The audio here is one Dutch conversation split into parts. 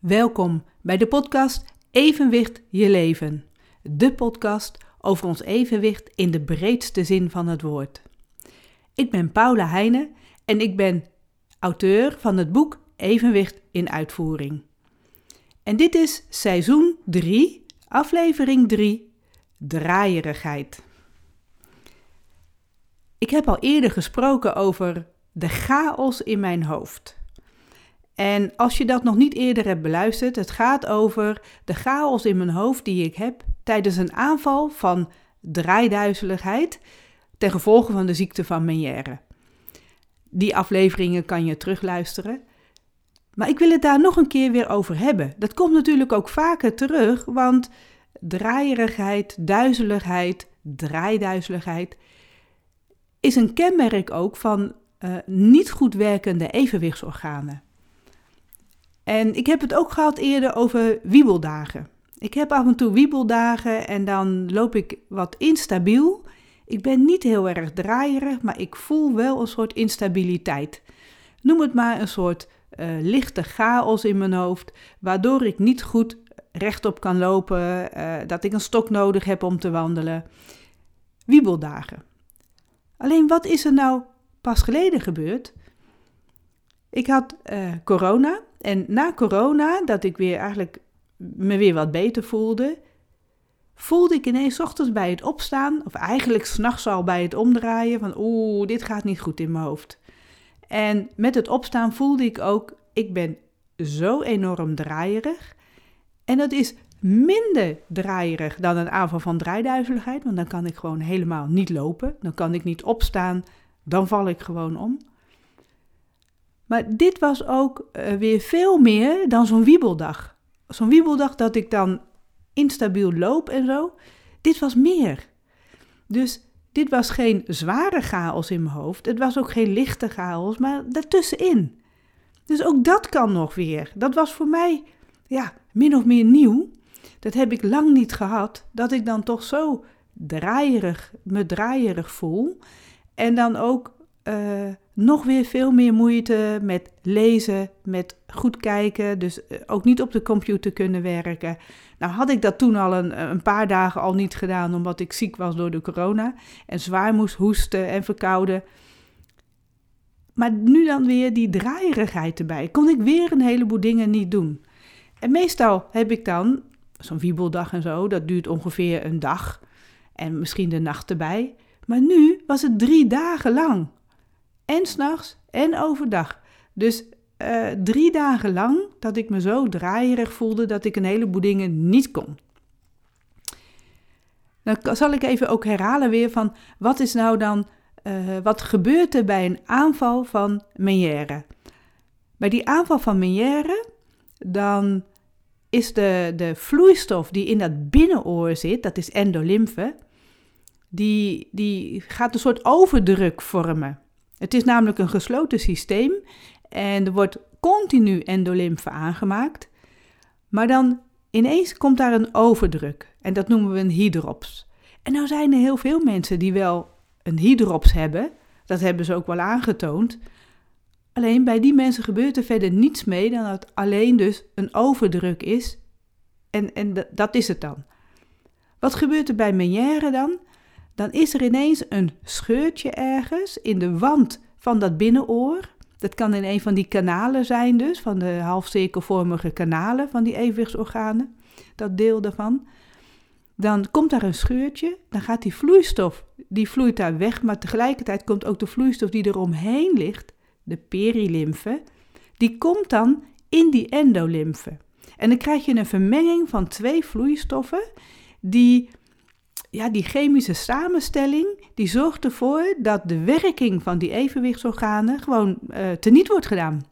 Welkom bij de podcast Evenwicht je leven. De podcast over ons evenwicht in de breedste zin van het woord. Ik ben Paula Heijnen en ik ben auteur van het boek Evenwicht in uitvoering. En dit is seizoen 3, aflevering 3, draaierigheid. Ik heb al eerder gesproken over de chaos in mijn hoofd. En als je dat nog niet eerder hebt beluisterd, het gaat over de chaos in mijn hoofd die ik heb tijdens een aanval van draaiduizeligheid ten gevolge van de ziekte van Meniere. Die afleveringen kan je terugluisteren. Maar ik wil het daar nog een keer weer over hebben. Dat komt natuurlijk ook vaker terug, want draaierigheid, duizeligheid, draaiduizeligheid is een kenmerk ook van uh, niet goed werkende evenwichtsorganen. En ik heb het ook gehad eerder over wiebeldagen. Ik heb af en toe wiebeldagen en dan loop ik wat instabiel. Ik ben niet heel erg draaierig, maar ik voel wel een soort instabiliteit. Noem het maar een soort uh, lichte chaos in mijn hoofd, waardoor ik niet goed rechtop kan lopen, uh, dat ik een stok nodig heb om te wandelen. Wiebeldagen. Alleen wat is er nou pas geleden gebeurd? Ik had uh, corona en na corona, dat ik weer eigenlijk me weer wat beter voelde, voelde ik ineens ochtends bij het opstaan, of eigenlijk s'nachts al bij het omdraaien, van oeh, dit gaat niet goed in mijn hoofd. En met het opstaan voelde ik ook, ik ben zo enorm draaierig. En dat is minder draaierig dan een aanval van draaiduizeligheid, want dan kan ik gewoon helemaal niet lopen. Dan kan ik niet opstaan, dan val ik gewoon om. Maar dit was ook uh, weer veel meer dan zo'n wiebeldag. Zo'n wiebeldag dat ik dan instabiel loop en zo. Dit was meer. Dus dit was geen zware chaos in mijn hoofd. Het was ook geen lichte chaos, maar daartussenin. Dus ook dat kan nog weer. Dat was voor mij, ja, min of meer nieuw. Dat heb ik lang niet gehad. Dat ik dan toch zo draaierig, me draaierig voel. En dan ook uh, nog weer veel meer moeite met lezen, met goed kijken, dus eh, ook niet op de computer kunnen werken. Nou had ik dat toen al een, een paar dagen al niet gedaan, omdat ik ziek was door de corona en zwaar moest hoesten en verkouden. Maar nu dan weer die draaierigheid erbij. Kon ik weer een heleboel dingen niet doen. En meestal heb ik dan zo'n wiebeldag en zo, dat duurt ongeveer een dag en misschien de nacht erbij. Maar nu was het drie dagen lang. En s'nachts en overdag. Dus uh, drie dagen lang dat ik me zo draaierig voelde dat ik een heleboel dingen niet kon. Dan zal ik even ook herhalen weer van wat is nou dan, uh, wat gebeurt er bij een aanval van Meniere? Bij die aanval van Meniere, dan is de, de vloeistof die in dat binnenoor zit, dat is endolymfe, die, die gaat een soort overdruk vormen. Het is namelijk een gesloten systeem en er wordt continu endolymfe aangemaakt. Maar dan ineens komt daar een overdruk en dat noemen we een hydrops. En nou zijn er heel veel mensen die wel een hydrops hebben, dat hebben ze ook wel aangetoond. Alleen bij die mensen gebeurt er verder niets mee dan dat alleen dus een overdruk is. En, en dat is het dan. Wat gebeurt er bij Meniere dan? Dan is er ineens een scheurtje ergens in de wand van dat binnenoor. Dat kan in een van die kanalen zijn dus, van de halfcirkelvormige kanalen van die evenwichtsorganen, dat deel daarvan. Dan komt daar een scheurtje, dan gaat die vloeistof, die vloeit daar weg, maar tegelijkertijd komt ook de vloeistof die eromheen ligt, de perilymfe, die komt dan in die endolymfe. En dan krijg je een vermenging van twee vloeistoffen die ja, die chemische samenstelling die zorgt ervoor dat de werking van die evenwichtsorganen gewoon uh, teniet wordt gedaan.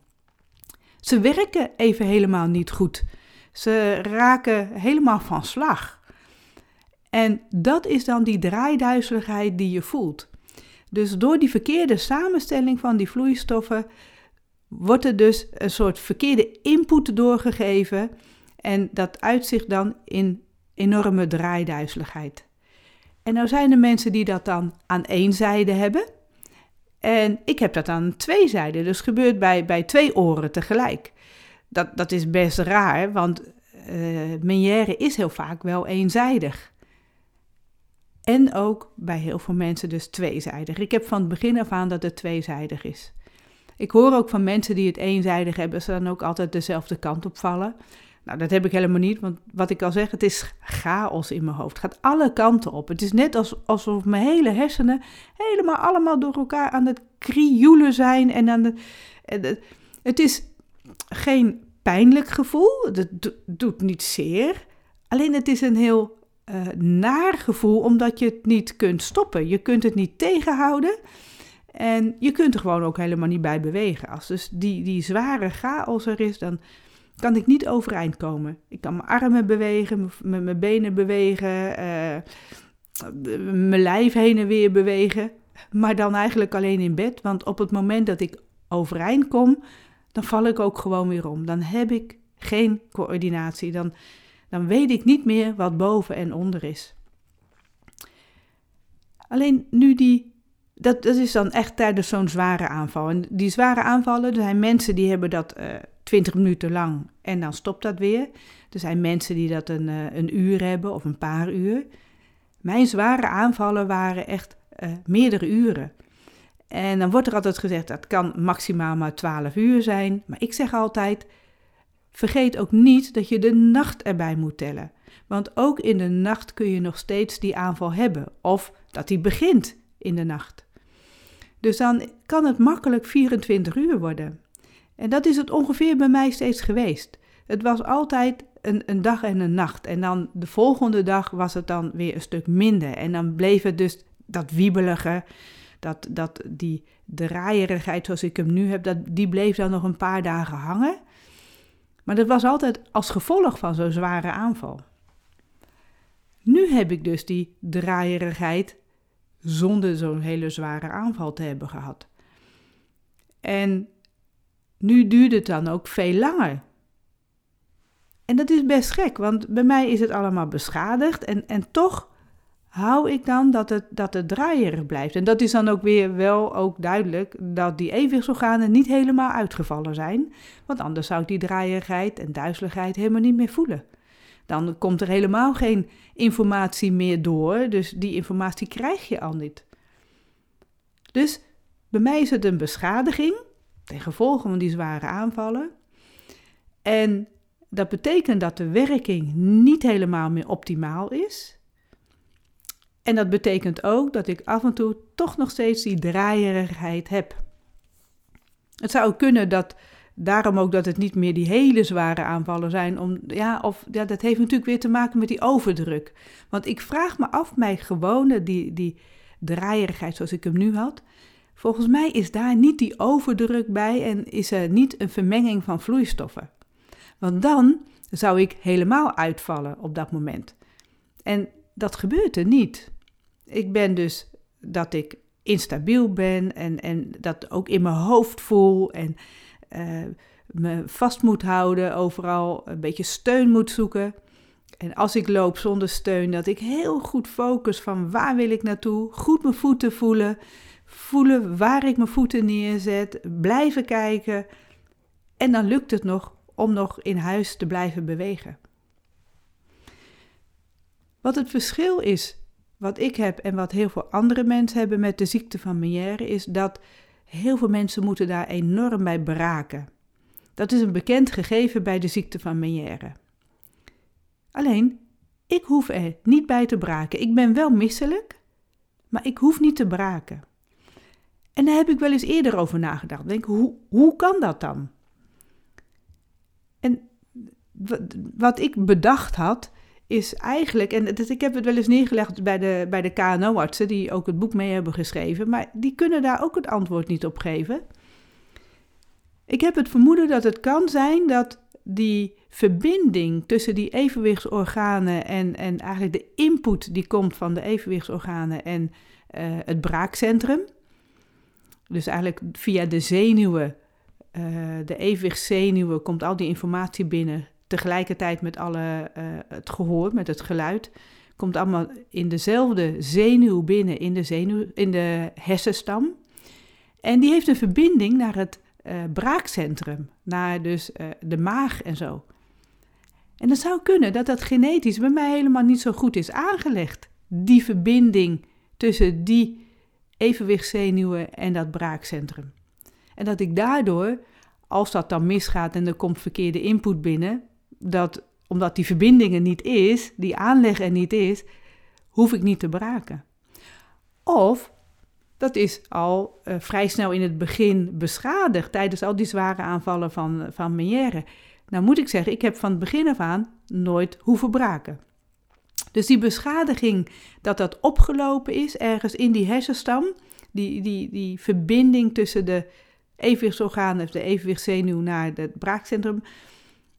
Ze werken even helemaal niet goed. Ze raken helemaal van slag. En dat is dan die draaiduizeligheid die je voelt. Dus door die verkeerde samenstelling van die vloeistoffen wordt er dus een soort verkeerde input doorgegeven en dat uitzicht dan in enorme draaiduizeligheid. En nou zijn er mensen die dat dan aan één zijde hebben. En ik heb dat aan twee zijden. Dus gebeurt bij, bij twee oren tegelijk. dat, dat is best raar, want uh, Meniere is heel vaak wel eenzijdig. En ook bij heel veel mensen dus tweezijdig. Ik heb van het begin af aan dat het tweezijdig is. Ik hoor ook van mensen die het eenzijdig hebben, ze dan ook altijd dezelfde kant op vallen. Nou, dat heb ik helemaal niet, want wat ik al zeg, het is chaos in mijn hoofd. Het gaat alle kanten op. Het is net alsof mijn hele hersenen helemaal allemaal door elkaar aan het krioelen zijn. En aan de, het is geen pijnlijk gevoel, het doet niet zeer. Alleen het is een heel uh, naar gevoel, omdat je het niet kunt stoppen. Je kunt het niet tegenhouden. En je kunt er gewoon ook helemaal niet bij bewegen. Als dus die, die zware chaos er is, dan kan ik niet overeind komen. Ik kan mijn armen bewegen, mijn benen bewegen, uh, mijn lijf heen en weer bewegen. Maar dan eigenlijk alleen in bed. Want op het moment dat ik overeind kom, dan val ik ook gewoon weer om. Dan heb ik geen coördinatie. Dan, dan weet ik niet meer wat boven en onder is. Alleen nu die. Dat, dat is dan echt tijdens zo'n zware aanval. En die zware aanvallen, er zijn mensen die hebben dat eh, 20 minuten lang en dan stopt dat weer. Er zijn mensen die dat een, uh, een uur hebben of een paar uur. Mijn zware aanvallen waren echt uh, meerdere uren. En dan wordt er altijd gezegd dat kan maximaal maar 12 uur zijn. Maar ik zeg altijd: vergeet ook niet dat je de nacht erbij moet tellen. Want ook in de nacht kun je nog steeds die aanval hebben. Of dat die begint in de nacht. Dus dan kan het makkelijk 24 uur worden. En dat is het ongeveer bij mij steeds geweest. Het was altijd een, een dag en een nacht. En dan de volgende dag was het dan weer een stuk minder. En dan bleef het dus dat wiebelige, dat, dat die draaierigheid zoals ik hem nu heb, dat, die bleef dan nog een paar dagen hangen. Maar dat was altijd als gevolg van zo'n zware aanval. Nu heb ik dus die draaierigheid zonder zo'n hele zware aanval te hebben gehad. En nu duurt het dan ook veel langer. En dat is best gek, want bij mij is het allemaal beschadigd en, en toch hou ik dan dat het, dat het draaierig blijft. En dat is dan ook weer wel ook duidelijk dat die evenwichtsorganen niet helemaal uitgevallen zijn. Want anders zou ik die draaierigheid en duizeligheid helemaal niet meer voelen. Dan komt er helemaal geen informatie meer door, dus die informatie krijg je al niet. Dus bij mij is het een beschadiging ten gevolge van die zware aanvallen. En dat betekent dat de werking niet helemaal meer optimaal is. En dat betekent ook dat ik af en toe toch nog steeds die draaierigheid heb. Het zou kunnen dat daarom ook dat het niet meer die hele zware aanvallen zijn. Om, ja, of, ja, dat heeft natuurlijk weer te maken met die overdruk. Want ik vraag me af, mijn gewone, die, die draaierigheid zoals ik hem nu had. Volgens mij is daar niet die overdruk bij en is er niet een vermenging van vloeistoffen. Want dan zou ik helemaal uitvallen op dat moment. En dat gebeurt er niet. Ik ben dus dat ik instabiel ben en, en dat ook in mijn hoofd voel en uh, me vast moet houden, overal een beetje steun moet zoeken. En als ik loop zonder steun, dat ik heel goed focus van waar wil ik naartoe, goed mijn voeten voelen, voelen waar ik mijn voeten neerzet, blijven kijken. En dan lukt het nog om nog in huis te blijven bewegen. Wat het verschil is wat ik heb en wat heel veel andere mensen hebben met de ziekte van Meniere is dat heel veel mensen moeten daar enorm bij braken. Dat is een bekend gegeven bij de ziekte van Meniere. Alleen, ik hoef er niet bij te braken. Ik ben wel misselijk, maar ik hoef niet te braken. En daar heb ik wel eens eerder over nagedacht. Denk, hoe, hoe kan dat dan? En wat ik bedacht had, is eigenlijk, en ik heb het wel eens neergelegd bij de, bij de KNO-artsen, die ook het boek mee hebben geschreven, maar die kunnen daar ook het antwoord niet op geven. Ik heb het vermoeden dat het kan zijn dat die verbinding tussen die evenwichtsorganen en, en eigenlijk de input die komt van de evenwichtsorganen en uh, het braakcentrum, dus eigenlijk via de zenuwen, uh, de evenwichtszenuwen, komt al die informatie binnen tegelijkertijd met alle, uh, het gehoor, met het geluid, komt allemaal in dezelfde zenuw binnen, in de, zenuw, in de hersenstam. En die heeft een verbinding naar het uh, braakcentrum, naar dus de maag en zo. En het zou kunnen dat dat genetisch bij mij helemaal niet zo goed is aangelegd. Die verbinding tussen die evenwichtszenuwen en dat braakcentrum. En dat ik daardoor, als dat dan misgaat en er komt verkeerde input binnen, dat omdat die verbinding er niet is, die aanleg er niet is, hoef ik niet te braken. Of dat is al uh, vrij snel in het begin beschadigd tijdens al die zware aanvallen van, van Meniere. Nou moet ik zeggen, ik heb van het begin af aan nooit hoeven braken. Dus die beschadiging, dat dat opgelopen is ergens in die hersenstam, die, die, die verbinding tussen de evenwichtsorgaan of de evenwichtszenuw naar het braakcentrum.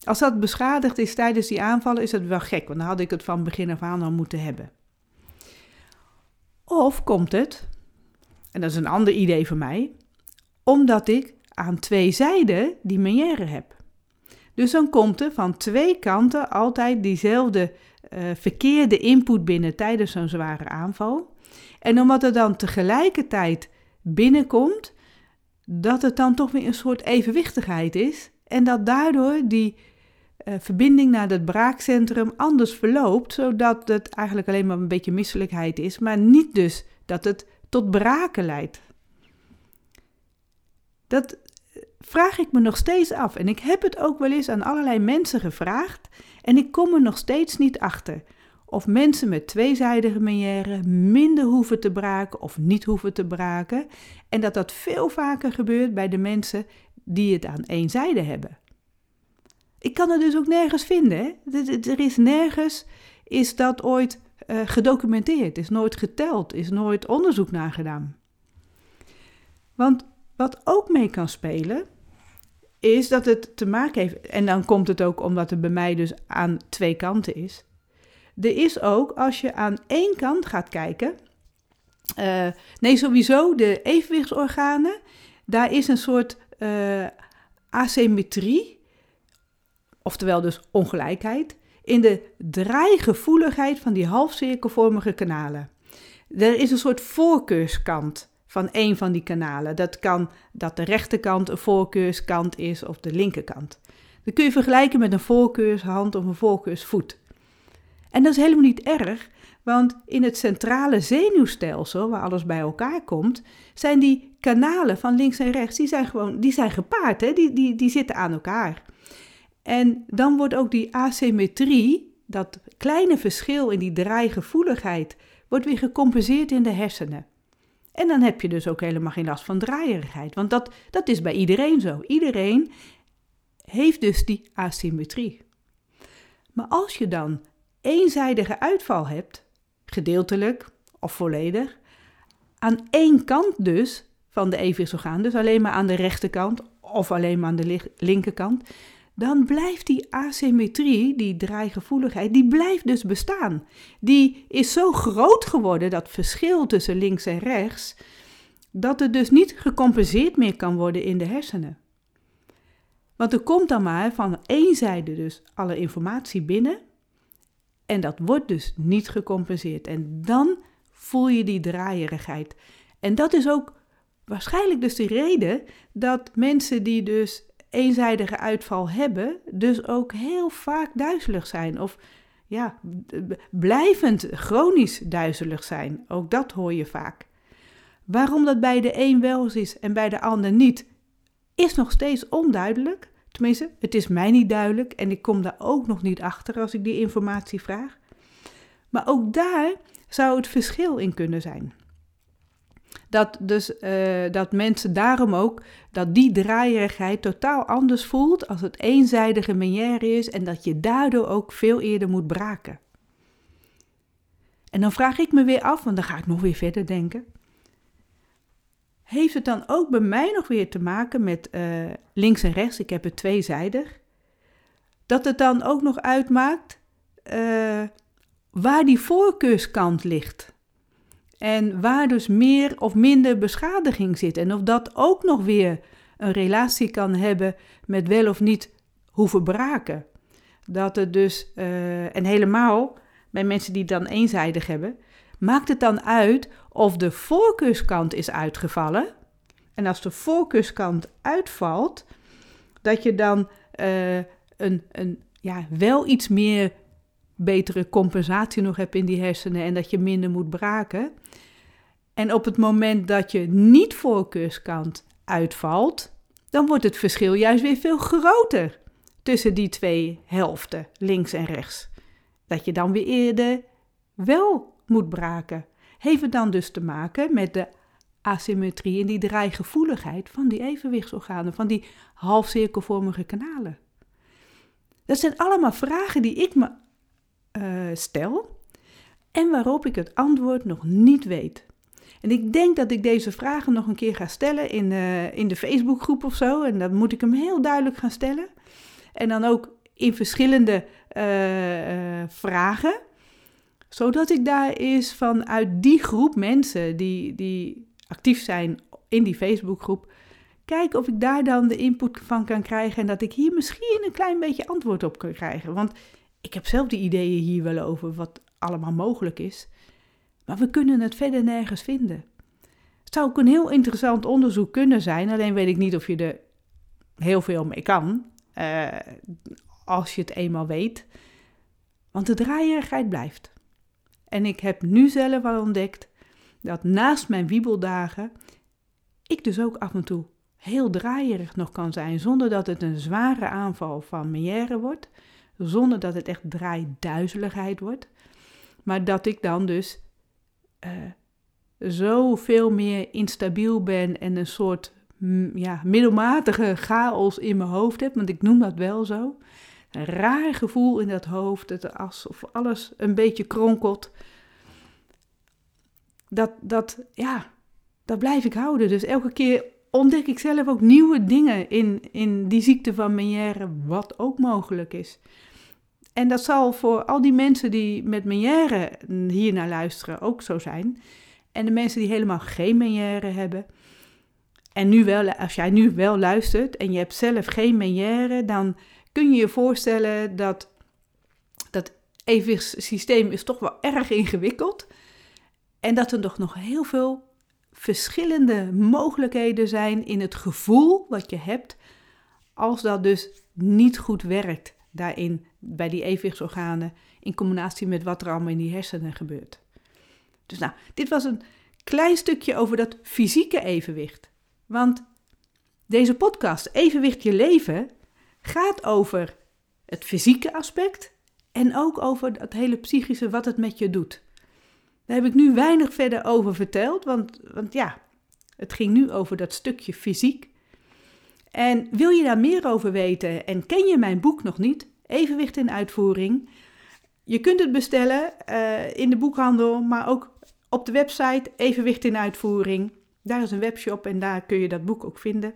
Als dat beschadigd is tijdens die aanvallen, is dat wel gek, want dan had ik het van begin af aan al moeten hebben. Of komt het, en dat is een ander idee van mij, omdat ik aan twee zijden die meniere heb. Dus dan komt er van twee kanten altijd diezelfde verkeerde input binnen tijdens zo'n zware aanval. En omdat er dan tegelijkertijd binnenkomt, dat het dan toch weer een soort evenwichtigheid is. En dat daardoor die uh, verbinding naar het braakcentrum anders verloopt, zodat het eigenlijk alleen maar een beetje misselijkheid is, maar niet dus dat het tot braken leidt. Dat vraag ik me nog steeds af en ik heb het ook wel eens aan allerlei mensen gevraagd en ik kom er nog steeds niet achter of mensen met tweezijdige meniere minder hoeven te braken of niet hoeven te braken en dat dat veel vaker gebeurt bij de mensen die het aan één zijde hebben. Ik kan het dus ook nergens vinden. Er is nergens, is dat ooit uh, gedocumenteerd, is nooit geteld, is nooit onderzoek naar gedaan. Want wat ook mee kan spelen, is dat het te maken heeft, en dan komt het ook omdat het bij mij dus aan twee kanten is. Er is ook, als je aan één kant gaat kijken, uh, nee, sowieso de evenwichtsorganen, daar is een soort uh, asymmetrie, oftewel dus ongelijkheid, in de draaigevoeligheid van die halfcirkelvormige kanalen. Er is een soort voorkeurskant van een van die kanalen. Dat kan dat de rechterkant een voorkeurskant is of de linkerkant. Dat kun je vergelijken met een voorkeurshand of een voorkeursvoet. En dat is helemaal niet erg, want in het centrale zenuwstelsel, waar alles bij elkaar komt, zijn die kanalen van links en rechts, die zijn gewoon, die zijn gepaard, hè? Die, die, die zitten aan elkaar. En dan wordt ook die asymmetrie, dat kleine verschil in die draaigevoeligheid, wordt weer gecompenseerd in de hersenen. En dan heb je dus ook helemaal geen last van draaierigheid, want dat, dat is bij iedereen zo. Iedereen heeft dus die asymmetrie. Maar als je dan eenzijdige uitval hebt, gedeeltelijk of volledig, aan één kant dus van de evenwichtsorgaan, dus alleen maar aan de rechterkant of alleen maar aan de linkerkant, dan blijft die asymmetrie, die draaigevoeligheid, die blijft dus bestaan. Die is zo groot geworden, dat verschil tussen links en rechts, dat het dus niet gecompenseerd meer kan worden in de hersenen. Want er komt dan maar van één zijde dus alle informatie binnen en dat wordt dus niet gecompenseerd. En dan voel je die draaierigheid. En dat is ook waarschijnlijk dus de reden dat mensen die dus eenzijdige uitval hebben, dus ook heel vaak duizelig zijn. Of ja, blijvend chronisch duizelig zijn. Ook dat hoor je vaak. Waarom dat bij de een wel is en bij de ander niet, is nog steeds onduidelijk. Tenminste, het is mij niet duidelijk en ik kom daar ook nog niet achter als ik die informatie vraag. Maar ook daar zou het verschil in kunnen zijn. Dat, dus, uh, dat mensen daarom ook, dat die draaierigheid totaal anders voelt als het eenzijdige menière is en dat je daardoor ook veel eerder moet braken. En dan vraag ik me weer af, want dan ga ik nog weer verder denken. Heeft het dan ook bij mij nog weer te maken met uh, links en rechts? Ik heb het tweezijdig. Dat het dan ook nog uitmaakt uh, waar die voorkeurskant ligt. En waar dus meer of minder beschadiging zit. En of dat ook nog weer een relatie kan hebben met wel of niet hoeven braken. Dat het dus, uh, en helemaal bij mensen die het dan eenzijdig hebben, maakt het dan uit of de voorkeurskant is uitgevallen En als de voorkeurskant uitvalt, dat je dan uh, een, een, ja, wel iets meer betere compensatie nog hebt in die hersenen en dat je minder moet braken. En op het moment dat je niet voorkeurskant uitvalt, dan wordt het verschil juist weer veel groter tussen die twee helften, links en rechts. Dat je dan weer eerder wel moet braken. Heeft het dan dus te maken met de asymmetrie en die draaigevoeligheid van die evenwichtsorganen, van die halfcirkelvormige kanalen? Dat zijn allemaal vragen die ik me uh, stel en waarop ik het antwoord nog niet weet. En ik denk dat ik deze vragen nog een keer ga stellen in, uh, in de Facebookgroep of zo. En dan moet ik hem heel duidelijk gaan stellen. En dan ook in verschillende uh, vragen. Zodat ik daar eens vanuit die groep mensen die, die actief zijn in die Facebookgroep. Kijk of ik daar dan de input van kan krijgen. En dat ik hier misschien een klein beetje antwoord op kan krijgen. Want ik heb zelf die ideeën hier wel over wat allemaal mogelijk is. Maar we kunnen het verder nergens vinden. Het zou ook een heel interessant onderzoek kunnen zijn, alleen weet ik niet of je er heel veel mee kan. Uh, als je het eenmaal weet. Want de draaierigheid blijft. En ik heb nu zelf al ontdekt dat naast mijn wiebeldagen ik dus ook af en toe heel draaierig nog kan zijn, zonder dat het een zware aanval van meniere wordt, zonder dat het echt draaiduizeligheid wordt, maar dat ik dan dus uh, zoveel meer instabiel ben en een soort ja, middelmatige chaos in mijn hoofd heb, want ik noem dat wel zo. Een raar gevoel in dat hoofd, dat alsof alles een beetje kronkelt. Dat, dat, ja, dat blijf ik houden. Dus elke keer ontdek ik zelf ook nieuwe dingen in, in die ziekte van Meniere, wat ook mogelijk is. En dat zal voor al die mensen die met Meniere hier naar luisteren ook zo zijn. En de mensen die helemaal geen Meniere hebben. En nu wel, als jij nu wel luistert en je hebt zelf geen Meniere, dan kun je je voorstellen dat dat evenwichtssysteem is toch wel erg ingewikkeld. En dat er nog heel veel verschillende mogelijkheden zijn in het gevoel wat je hebt als dat dus niet goed werkt daarin, bij die evenwichtsorganen, in combinatie met wat er allemaal in die hersenen gebeurt. Dus nou, dit was een klein stukje over dat fysieke evenwicht. Want deze podcast, Evenwicht je leven, gaat over het fysieke aspect en ook over het hele psychische, wat het met je doet. Daar heb ik nu weinig verder over verteld, want, want ja, het ging nu over dat stukje fysiek. En wil je daar meer over weten en ken je mijn boek nog niet, Evenwicht in Uitvoering? Je kunt het bestellen uh, in de boekhandel, maar ook op de website Evenwicht in Uitvoering. Daar is een webshop en daar kun je dat boek ook vinden.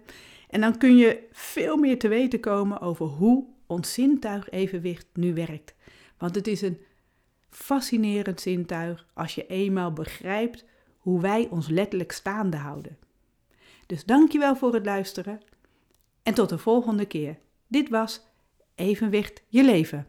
En dan kun je veel meer te weten komen over hoe ons zintuig evenwicht nu werkt. Want het is een fascinerend zintuig als je eenmaal begrijpt hoe wij ons letterlijk staande houden. Dus dankjewel voor het luisteren en tot de volgende keer. Dit was Evenwicht je leven.